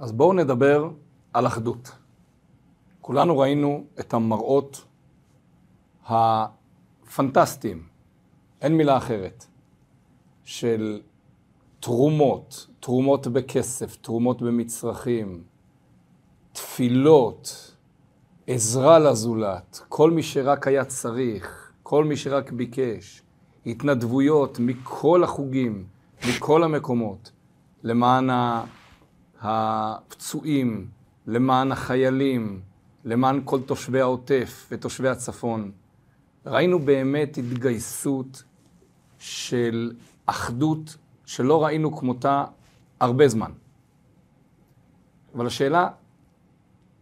אז בואו נדבר על אחדות. כולנו ראינו את המראות הפנטסטיים, אין מילה אחרת, של תרומות, תרומות בכסף, תרומות במצרכים, תפילות, עזרה לזולת, כל מי שרק היה צריך, כל מי שרק ביקש, התנדבויות מכל החוגים, מכל המקומות, למען הפצועים, למען החיילים, למען כל תושבי העוטף ותושבי הצפון. ראינו באמת התגייסות של אחדות שלא ראינו כמותה הרבה זמן. אבל השאלה,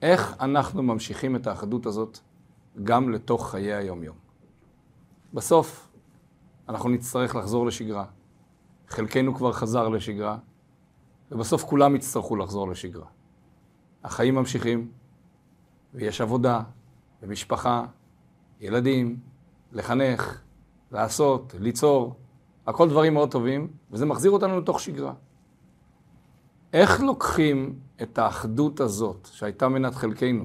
איך אנחנו ממשיכים את האחדות הזאת גם לתוך חיי היום-יום? בסוף, אנחנו נצטרך לחזור לשגרה. חלקנו כבר חזר לשגרה, ובסוף כולם יצטרכו לחזור לשגרה. החיים ממשיכים, ויש עבודה, ומשפחה, ילדים, לחנך, לעשות, ליצור, הכל דברים מאוד טובים, וזה מחזיר אותנו לתוך שגרה. איך לוקחים את האחדות הזאת, שהייתה מנת חלקנו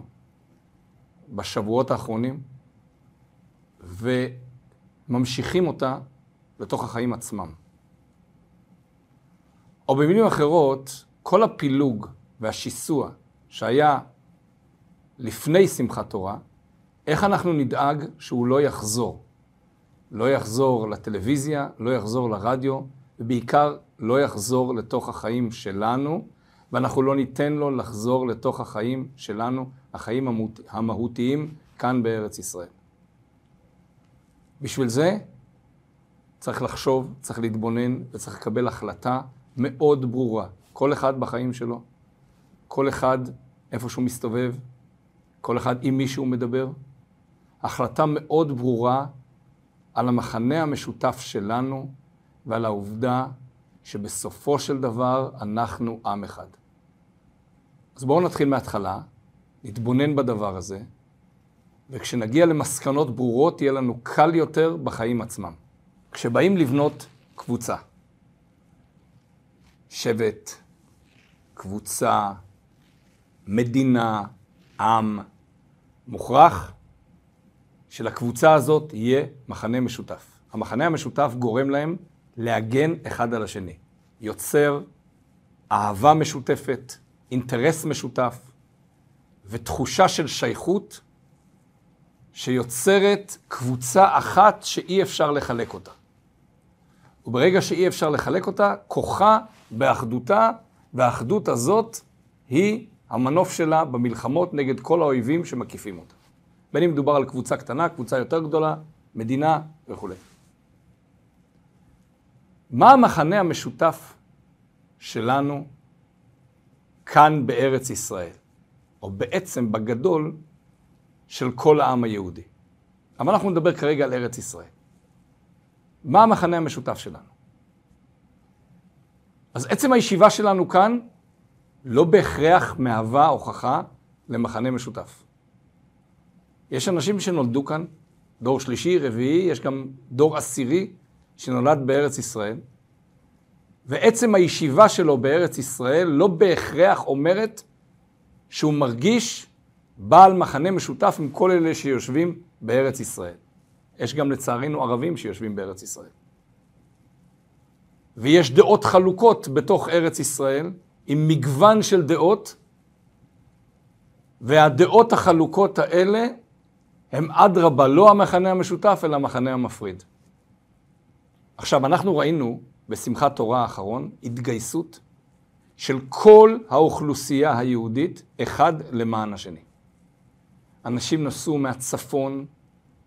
בשבועות האחרונים, וממשיכים אותה לתוך החיים עצמם? או במילים אחרות, כל הפילוג והשיסוע שהיה לפני שמחת תורה, איך אנחנו נדאג שהוא לא יחזור? לא יחזור לטלוויזיה, לא יחזור לרדיו, ובעיקר לא יחזור לתוך החיים שלנו, ואנחנו לא ניתן לו לחזור לתוך החיים שלנו, החיים המהותיים כאן בארץ ישראל. בשביל זה צריך לחשוב, צריך להתבונן וצריך לקבל החלטה מאוד ברורה. כל אחד בחיים שלו, כל אחד איפה שהוא מסתובב, כל אחד עם מי שהוא מדבר. החלטה מאוד ברורה על המחנה המשותף שלנו ועל העובדה שבסופו של דבר אנחנו עם אחד. אז בואו נתחיל מההתחלה, נתבונן בדבר הזה, וכשנגיע למסקנות ברורות יהיה לנו קל יותר בחיים עצמם. כשבאים לבנות קבוצה, שבט, קבוצה, מדינה, עם, מוכרח שלקבוצה הזאת יהיה מחנה משותף. המחנה המשותף גורם להם להגן אחד על השני. יוצר אהבה משותפת, אינטרס משותף ותחושה של שייכות שיוצרת קבוצה אחת שאי אפשר לחלק אותה. וברגע שאי אפשר לחלק אותה, כוחה באחדותה, והאחדות הזאת היא המנוף שלה במלחמות נגד כל האויבים שמקיפים אותה. בין אם מדובר על קבוצה קטנה, קבוצה יותר גדולה, מדינה וכולי. מה המחנה המשותף שלנו כאן בארץ ישראל, או בעצם בגדול של כל העם היהודי? אבל אנחנו נדבר כרגע על ארץ ישראל. מה המחנה המשותף שלנו? אז עצם הישיבה שלנו כאן לא בהכרח מהווה הוכחה למחנה משותף. יש אנשים שנולדו כאן, דור שלישי, רביעי, יש גם דור עשירי שנולד בארץ ישראל, ועצם הישיבה שלו בארץ ישראל לא בהכרח אומרת שהוא מרגיש בעל מחנה משותף עם כל אלה שיושבים בארץ ישראל. יש גם לצערנו ערבים שיושבים בארץ ישראל. ויש דעות חלוקות בתוך ארץ ישראל, עם מגוון של דעות, והדעות החלוקות האלה הם אדרבה לא המחנה המשותף, אלא המחנה המפריד. עכשיו, אנחנו ראינו בשמחת תורה האחרון התגייסות של כל האוכלוסייה היהודית אחד למען השני. אנשים נסעו מהצפון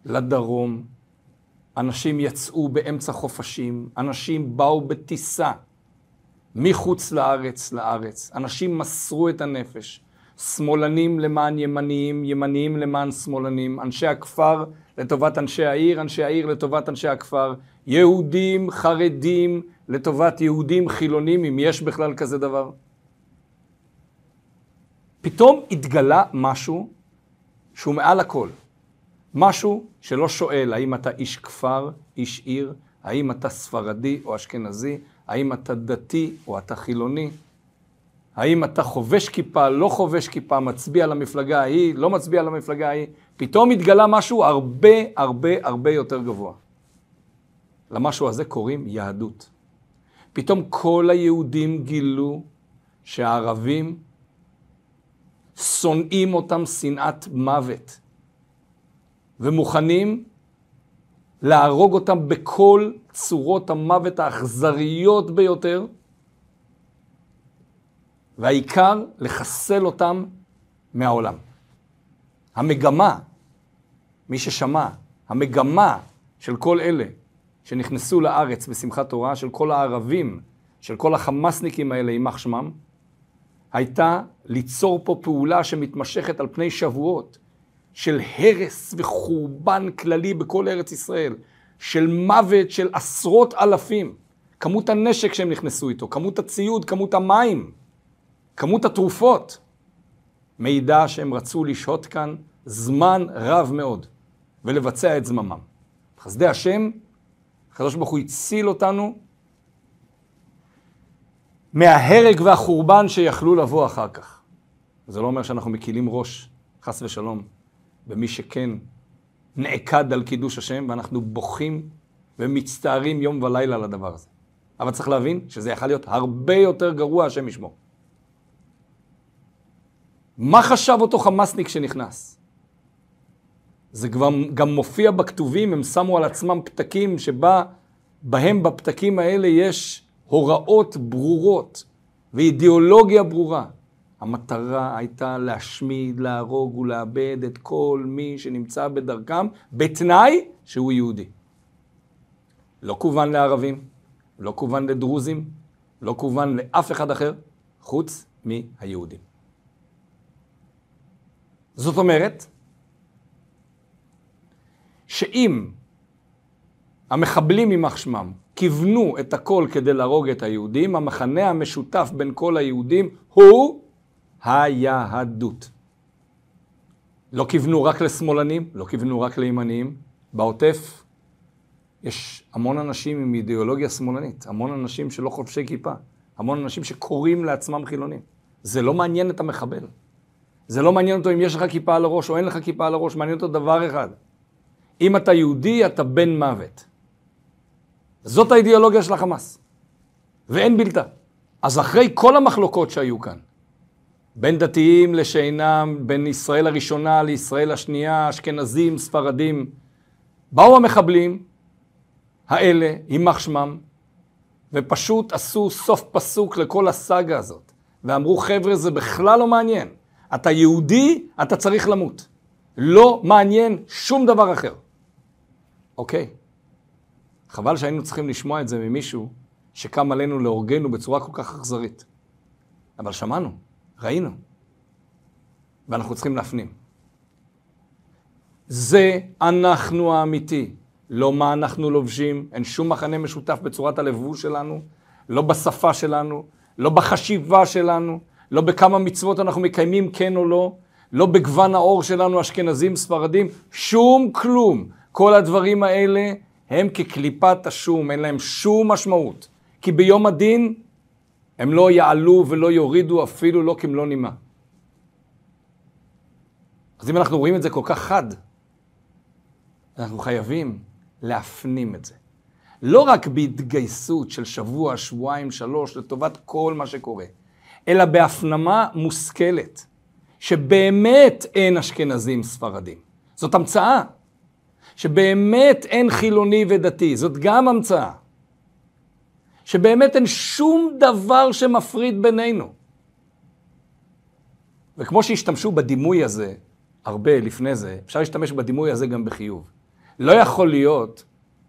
לדרום, אנשים יצאו באמצע חופשים, אנשים באו בטיסה מחוץ לארץ לארץ, אנשים מסרו את הנפש, שמאלנים למען ימניים, ימניים למען שמאלנים, אנשי הכפר לטובת אנשי העיר, אנשי העיר לטובת אנשי הכפר, יהודים, חרדים, לטובת יהודים חילונים, אם יש בכלל כזה דבר. פתאום התגלה משהו שהוא מעל הכל. משהו שלא שואל האם אתה איש כפר, איש עיר, האם אתה ספרדי או אשכנזי, האם אתה דתי או אתה חילוני. האם אתה חובש כיפה, לא חובש כיפה, מצביע למפלגה ההיא, לא מצביע למפלגה ההיא, פתאום התגלה משהו הרבה הרבה הרבה יותר גבוה. למשהו הזה קוראים יהדות. פתאום כל היהודים גילו שהערבים שונאים אותם שנאת מוות, ומוכנים להרוג אותם בכל צורות המוות האכזריות ביותר, והעיקר לחסל אותם מהעולם. המגמה, מי ששמע, המגמה של כל אלה שנכנסו לארץ בשמחת תורה, של כל הערבים, של כל החמאסניקים האלה, יימח שמם, הייתה ליצור פה פעולה שמתמשכת על פני שבועות, של הרס וחורבן כללי בכל ארץ ישראל, של מוות של עשרות אלפים, כמות הנשק שהם נכנסו איתו, כמות הציוד, כמות המים, כמות התרופות, מעידה שהם רצו לשהות כאן זמן רב מאוד ולבצע את זממם. חסדי השם, הקדוש ברוך הוא הציל אותנו מההרג והחורבן שיכלו לבוא אחר כך. זה לא אומר שאנחנו מקילים ראש, חס ושלום, במי שכן נעקד על קידוש השם, ואנחנו בוכים ומצטערים יום ולילה על הדבר הזה. אבל צריך להבין שזה יכול להיות הרבה יותר גרוע, השם ישמור. מה חשב אותו חמאסניק שנכנס? זה כבר גם מופיע בכתובים, הם שמו על עצמם פתקים שבה, בהם בפתקים האלה יש הוראות ברורות ואידיאולוגיה ברורה. המטרה הייתה להשמיד, להרוג ולאבד את כל מי שנמצא בדרכם, בתנאי שהוא יהודי. לא כוון לערבים, לא כוון לדרוזים, לא כוון לאף אחד אחר, חוץ מהיהודים. זאת אומרת, שאם המחבלים יימח שמם כיוונו את הכל כדי להרוג את היהודים, המחנה המשותף בין כל היהודים הוא היהדות. לא כיוונו רק לשמאלנים, לא כיוונו רק לימניים. בעוטף יש המון אנשים עם אידיאולוגיה שמאלנית, המון אנשים שלא חובשי כיפה, המון אנשים שקוראים לעצמם חילונים. זה לא מעניין את המחבל. זה לא מעניין אותו אם יש לך כיפה על הראש או אין לך כיפה על הראש, מעניין אותו דבר אחד. אם אתה יהודי, אתה בן מוות. זאת האידיאולוגיה של החמאס, ואין בלתה. אז אחרי כל המחלוקות שהיו כאן, בין דתיים לשאינם, בין ישראל הראשונה לישראל השנייה, אשכנזים, ספרדים, באו המחבלים האלה, יימח שמם, ופשוט עשו סוף פסוק לכל הסאגה הזאת, ואמרו, חבר'ה, זה בכלל לא מעניין. אתה יהודי, אתה צריך למות. לא מעניין שום דבר אחר. אוקיי. חבל שהיינו צריכים לשמוע את זה ממישהו שקם עלינו להורגנו בצורה כל כך אכזרית. אבל שמענו, ראינו, ואנחנו צריכים להפנים. זה אנחנו האמיתי, לא מה אנחנו לובשים, אין שום מחנה משותף בצורת הלבוש שלנו, לא בשפה שלנו, לא בחשיבה שלנו, לא בכמה מצוות אנחנו מקיימים כן או לא, לא בגוון האור שלנו, אשכנזים, ספרדים, שום כלום. כל הדברים האלה הם כקליפת השום, אין להם שום משמעות. כי ביום הדין הם לא יעלו ולא יורידו אפילו לא כמלוא נימה. אז אם אנחנו רואים את זה כל כך חד, אנחנו חייבים להפנים את זה. לא רק בהתגייסות של שבוע, שבועיים, שלוש, לטובת כל מה שקורה, אלא בהפנמה מושכלת, שבאמת אין אשכנזים ספרדים. זאת המצאה. שבאמת אין חילוני ודתי, זאת גם המצאה. שבאמת אין שום דבר שמפריד בינינו. וכמו שהשתמשו בדימוי הזה הרבה לפני זה, אפשר להשתמש בדימוי הזה גם בחיוב. לא יכול להיות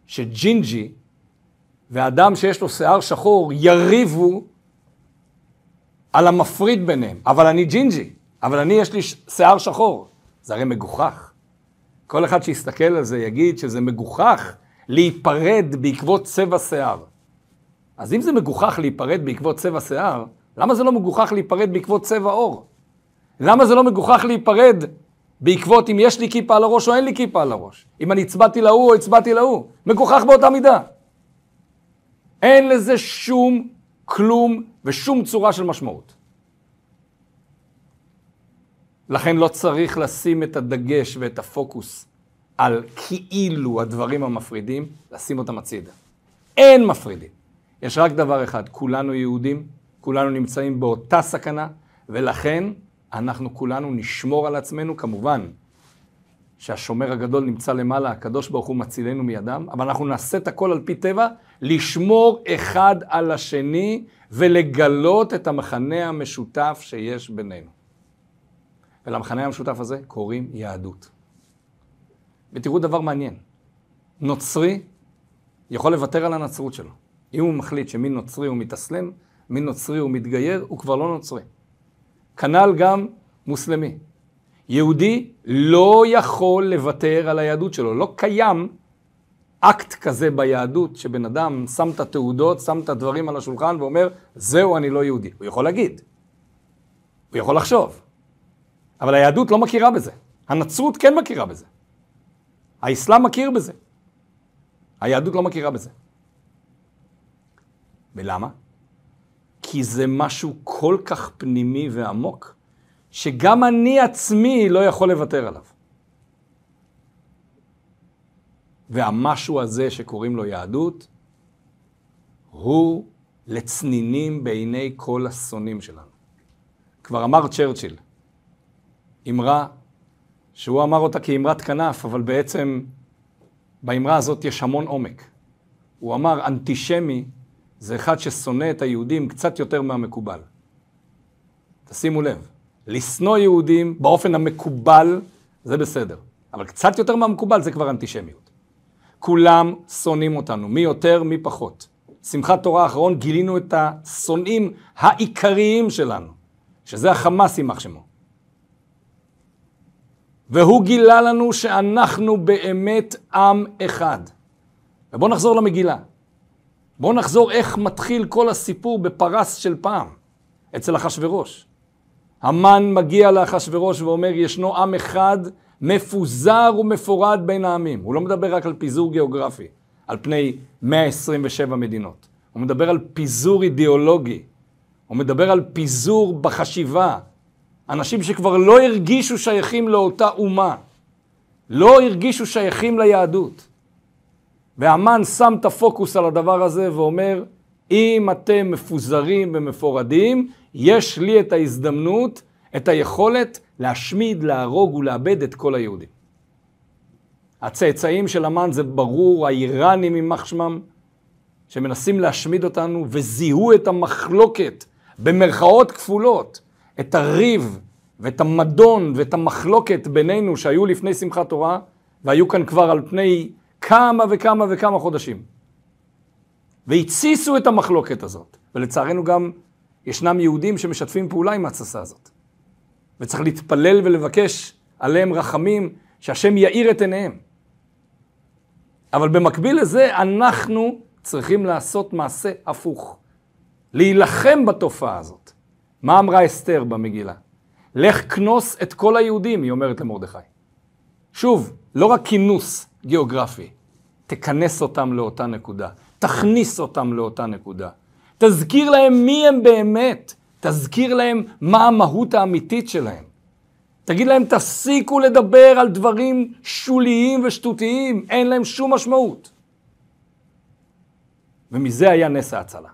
שג'ינג'י ואדם שיש לו שיער שחור יריבו על המפריד ביניהם. אבל אני ג'ינג'י, אבל אני יש לי שיער שחור. זה הרי מגוחך. כל אחד שיסתכל על זה יגיד שזה מגוחך להיפרד בעקבות צבע שיער. אז אם זה מגוחך להיפרד בעקבות צבע שיער, למה זה לא מגוחך להיפרד בעקבות צבע עור? למה זה לא מגוחך להיפרד בעקבות אם יש לי כיפה על הראש או אין לי כיפה על הראש? אם אני הצבעתי להוא או הצבעתי להוא? מגוחך באותה מידה. אין לזה שום כלום ושום צורה של משמעות. לכן לא צריך לשים את הדגש ואת הפוקוס על כאילו הדברים המפרידים, לשים אותם הצידה. אין מפרידים. יש רק דבר אחד, כולנו יהודים, כולנו נמצאים באותה סכנה, ולכן אנחנו כולנו נשמור על עצמנו, כמובן שהשומר הגדול נמצא למעלה, הקדוש ברוך הוא מצילנו מידם, אבל אנחנו נעשה את הכל על פי טבע, לשמור אחד על השני ולגלות את המכנה המשותף שיש בינינו. ולמכנה המשותף הזה קוראים יהדות. ותראו דבר מעניין, נוצרי יכול לוותר על הנצרות שלו. אם הוא מחליט שמי נוצרי הוא מתאסלם, מי נוצרי הוא מתגייר, הוא כבר לא נוצרי. כנ"ל גם מוסלמי. יהודי לא יכול לוותר על היהדות שלו. לא קיים אקט כזה ביהדות, שבן אדם שם את התעודות, שם את הדברים על השולחן ואומר, זהו, אני לא יהודי. הוא יכול להגיד, הוא יכול לחשוב, אבל היהדות לא מכירה בזה. הנצרות כן מכירה בזה. האסלאם מכיר בזה. היהדות לא מכירה בזה. ולמה? כי זה משהו כל כך פנימי ועמוק, שגם אני עצמי לא יכול לוותר עליו. והמשהו הזה שקוראים לו יהדות, הוא לצנינים בעיני כל השונאים שלנו. כבר אמר צ'רצ'יל, אמרה שהוא אמר אותה כאמרת כנף, אבל בעצם באמרה הזאת יש המון עומק. הוא אמר, אנטישמי זה אחד ששונא את היהודים קצת יותר מהמקובל. תשימו לב, לשנוא יהודים באופן המקובל זה בסדר, אבל קצת יותר מהמקובל זה כבר אנטישמיות. כולם שונאים אותנו, מי יותר, מי פחות. שמחת תורה האחרון גילינו את השונאים העיקריים שלנו, שזה החמאס יימח שמו. והוא גילה לנו שאנחנו באמת עם אחד. ובואו נחזור למגילה. בואו נחזור איך מתחיל כל הסיפור בפרס של פעם, אצל אחשורוש. המן מגיע לאחשורוש ואומר, ישנו עם אחד מפוזר ומפורד בין העמים. הוא לא מדבר רק על פיזור גיאוגרפי, על פני 127 מדינות. הוא מדבר על פיזור אידיאולוגי. הוא מדבר על פיזור בחשיבה. אנשים שכבר לא הרגישו שייכים לאותה אומה. לא הרגישו שייכים ליהדות. והמן שם את הפוקוס על הדבר הזה ואומר, אם אתם מפוזרים ומפורדים, יש לי את ההזדמנות, את היכולת להשמיד, להרוג ולאבד את כל היהודים. הצאצאים של המן זה ברור, האיראנים יימח שמם, שמנסים להשמיד אותנו וזיהו את המחלוקת, במרכאות כפולות, את הריב ואת המדון ואת המחלוקת בינינו שהיו לפני שמחת תורה, והיו כאן כבר על פני כמה וכמה וכמה חודשים. והתסיסו את המחלוקת הזאת. ולצערנו גם ישנם יהודים שמשתפים פעולה עם ההתססה הזאת. וצריך להתפלל ולבקש עליהם רחמים, שהשם יאיר את עיניהם. אבל במקביל לזה, אנחנו צריכים לעשות מעשה הפוך. להילחם בתופעה הזאת. מה אמרה אסתר במגילה? לך כנוס את כל היהודים, היא אומרת למרדכי. שוב, לא רק כינוס גיאוגרפי, תכנס אותם לאותה נקודה, תכניס אותם לאותה נקודה. תזכיר להם מי הם באמת, תזכיר להם מה המהות האמיתית שלהם. תגיד להם, תפסיקו לדבר על דברים שוליים ושטותיים, אין להם שום משמעות. ומזה היה נס ההצלה.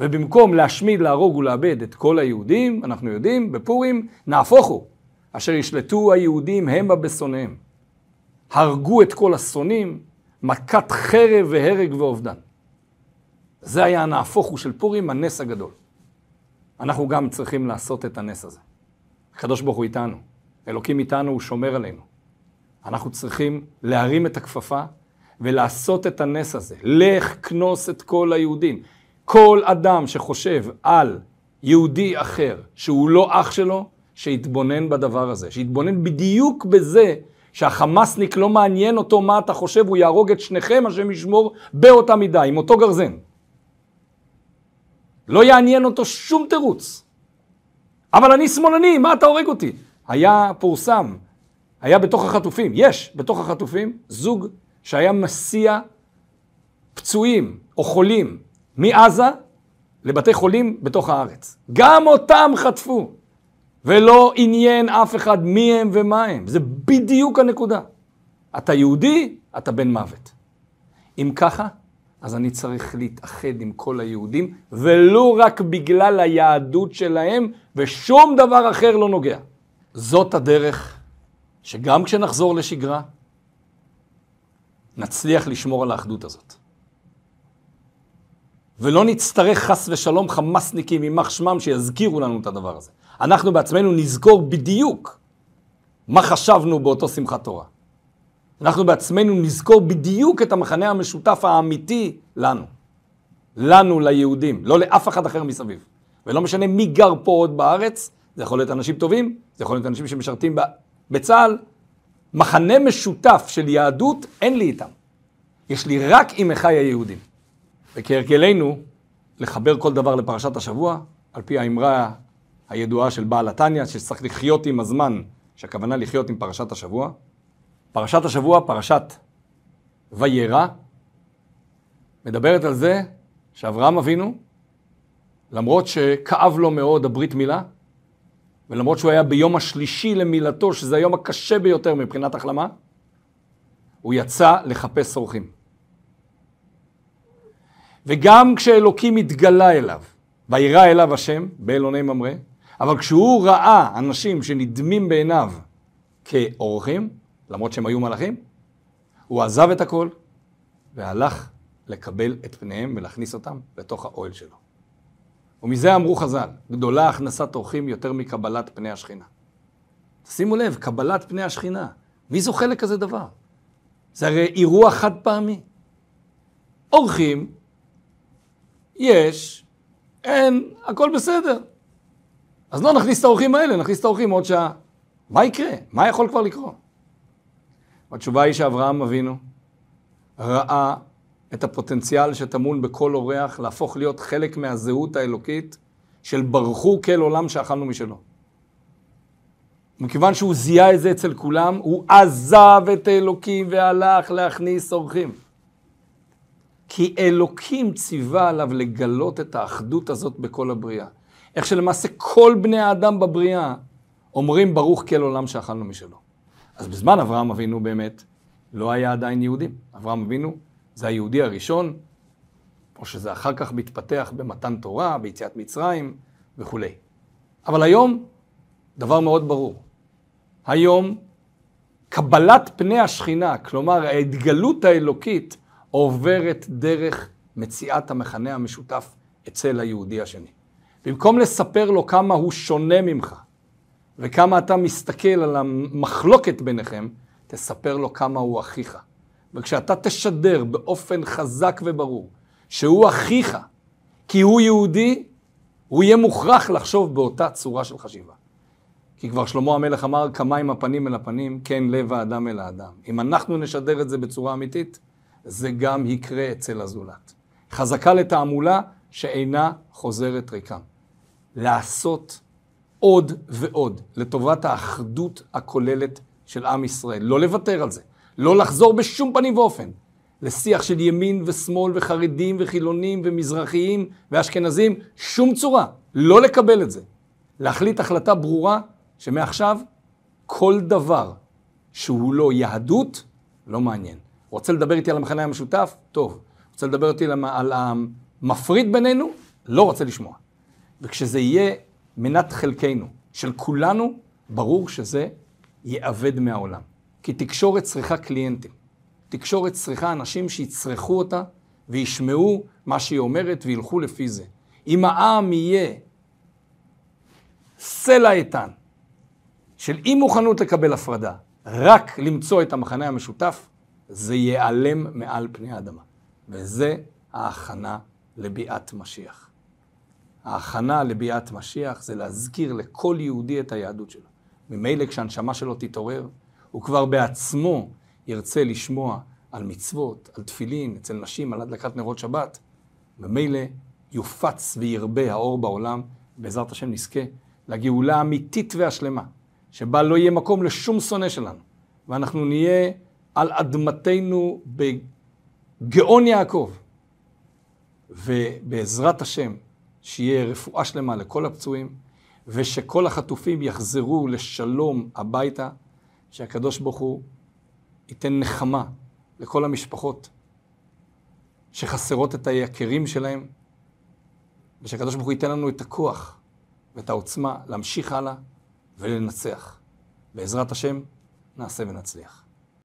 ובמקום להשמיד, להרוג ולאבד את כל היהודים, אנחנו יודעים, בפורים, נהפוך הוא, אשר ישלטו היהודים המה בשונאיהם. הרגו את כל השונאים, מכת חרב והרג ואובדן. זה היה הנהפוך הוא של פורים, הנס הגדול. אנחנו גם צריכים לעשות את הנס הזה. הקדוש ברוך הוא איתנו, אלוקים איתנו, הוא שומר עלינו. אנחנו צריכים להרים את הכפפה ולעשות את הנס הזה. לך כנוס את כל היהודים. כל אדם שחושב על יהודי אחר שהוא לא אח שלו, שיתבונן בדבר הזה. שיתבונן בדיוק בזה שהחמאסניק לא מעניין אותו מה אתה חושב, הוא יהרוג את שניכם, השם ישמור באותה מידה, עם אותו גרזן. לא יעניין אותו שום תירוץ. אבל אני שמאלני, מה אתה הורג אותי? היה פורסם, היה בתוך החטופים, יש בתוך החטופים זוג שהיה מסיע פצועים או חולים מעזה לבתי חולים בתוך הארץ. גם אותם חטפו. ולא עניין אף אחד מי הם ומה הם. זה בדיוק הנקודה. אתה יהודי, אתה בן מוות. אם ככה, אז אני צריך להתאחד עם כל היהודים, ולו רק בגלל היהדות שלהם, ושום דבר אחר לא נוגע. זאת הדרך שגם כשנחזור לשגרה, נצליח לשמור על האחדות הזאת. ולא נצטרך חס ושלום חמאסניקים יימח שמם שיזכירו לנו את הדבר הזה. אנחנו בעצמנו נזכור בדיוק מה חשבנו באותו שמחת תורה. אנחנו בעצמנו נזכור בדיוק את המחנה המשותף האמיתי לנו. לנו, ליהודים, לא לאף אחד אחר מסביב. ולא משנה מי גר פה עוד בארץ, זה יכול להיות אנשים טובים, זה יכול להיות אנשים שמשרתים בצה"ל. מחנה משותף של יהדות, אין לי איתם. יש לי רק עם אחי היהודים. וכהרגלנו, לחבר כל דבר לפרשת השבוע, על פי האמרה הידועה של בעל התניא, שצריך לחיות עם הזמן, שהכוונה לחיות עם פרשת השבוע. פרשת השבוע, פרשת וירא, מדברת על זה שאברהם אבינו, למרות שכאב לו מאוד הברית מילה, ולמרות שהוא היה ביום השלישי למילתו, שזה היום הקשה ביותר מבחינת החלמה, הוא יצא לחפש אורחים. וגם כשאלוקים התגלה אליו, וירא אליו השם, באלוני ממרא, אבל כשהוא ראה אנשים שנדמים בעיניו כאורחים, למרות שהם היו מלאכים, הוא עזב את הכל והלך לקבל את פניהם ולהכניס אותם לתוך האוהל שלו. ומזה אמרו חז"ל, גדולה הכנסת אורחים יותר מקבלת פני השכינה. שימו לב, קבלת פני השכינה. מי זוכה לכזה דבר? זה הרי אירוע חד פעמי. אורחים, יש, אין, הכל בסדר. אז לא נכניס את האורחים האלה, נכניס את האורחים עוד שעה. מה יקרה? מה יכול כבר לקרות? התשובה היא שאברהם אבינו ראה את הפוטנציאל שטמון בכל אורח להפוך להיות חלק מהזהות האלוקית של ברכו כל עולם שאכלנו משלו. מכיוון שהוא זיהה את זה אצל כולם, הוא עזב את אלוקים והלך להכניס אורחים. כי אלוקים ציווה עליו לגלות את האחדות הזאת בכל הבריאה. איך שלמעשה כל בני האדם בבריאה אומרים ברוך כל עולם שאכלנו משלו. אז בזמן אברהם אבינו באמת לא היה עדיין יהודים. אברהם אבינו זה היהודי הראשון, או שזה אחר כך מתפתח במתן תורה, ביציאת מצרים וכולי. אבל היום, דבר מאוד ברור. היום, קבלת פני השכינה, כלומר ההתגלות האלוקית, עוברת דרך מציאת המכנה המשותף אצל היהודי השני. במקום לספר לו כמה הוא שונה ממך, וכמה אתה מסתכל על המחלוקת ביניכם, תספר לו כמה הוא אחיך. וכשאתה תשדר באופן חזק וברור שהוא אחיך, כי הוא יהודי, הוא יהיה מוכרח לחשוב באותה צורה של חשיבה. כי כבר שלמה המלך אמר, כמה עם הפנים אל הפנים, כן לב האדם אל האדם. אם אנחנו נשדר את זה בצורה אמיתית, זה גם יקרה אצל הזולת. חזקה לתעמולה שאינה חוזרת ריקם. לעשות עוד ועוד לטובת האחדות הכוללת של עם ישראל. לא לוותר על זה. לא לחזור בשום פנים ואופן לשיח של ימין ושמאל וחרדים וחילונים ומזרחיים ואשכנזים, שום צורה. לא לקבל את זה. להחליט החלטה ברורה שמעכשיו כל דבר שהוא לא יהדות, לא מעניין. רוצה לדבר איתי על המחנה המשותף? טוב. רוצה לדבר איתי על המפריד בינינו? לא רוצה לשמוע. וכשזה יהיה מנת חלקנו, של כולנו, ברור שזה ייאבד מהעולם. כי תקשורת צריכה קליינטים. תקשורת צריכה אנשים שיצרכו אותה וישמעו מה שהיא אומרת וילכו לפי זה. אם העם יהיה סלע איתן של אי מוכנות לקבל הפרדה, רק למצוא את המחנה המשותף, זה ייעלם מעל פני האדמה. וזה ההכנה לביאת משיח. ההכנה לביאת משיח זה להזכיר לכל יהודי את היהדות שלו. ממילא כשהנשמה שלו תתעורר, הוא כבר בעצמו ירצה לשמוע על מצוות, על תפילין, אצל נשים, על הדלקת נרות שבת. ממילא יופץ וירבה האור בעולם, בעזרת השם נזכה לגאולה האמיתית והשלמה, שבה לא יהיה מקום לשום שונא שלנו, ואנחנו נהיה על אדמתנו בגאון יעקב. ובעזרת השם, שיהיה רפואה שלמה לכל הפצועים, ושכל החטופים יחזרו לשלום הביתה, שהקדוש ברוך הוא ייתן נחמה לכל המשפחות שחסרות את היקירים שלהם, ושהקדוש ברוך הוא ייתן לנו את הכוח ואת העוצמה להמשיך הלאה ולנצח. בעזרת השם, נעשה ונצליח.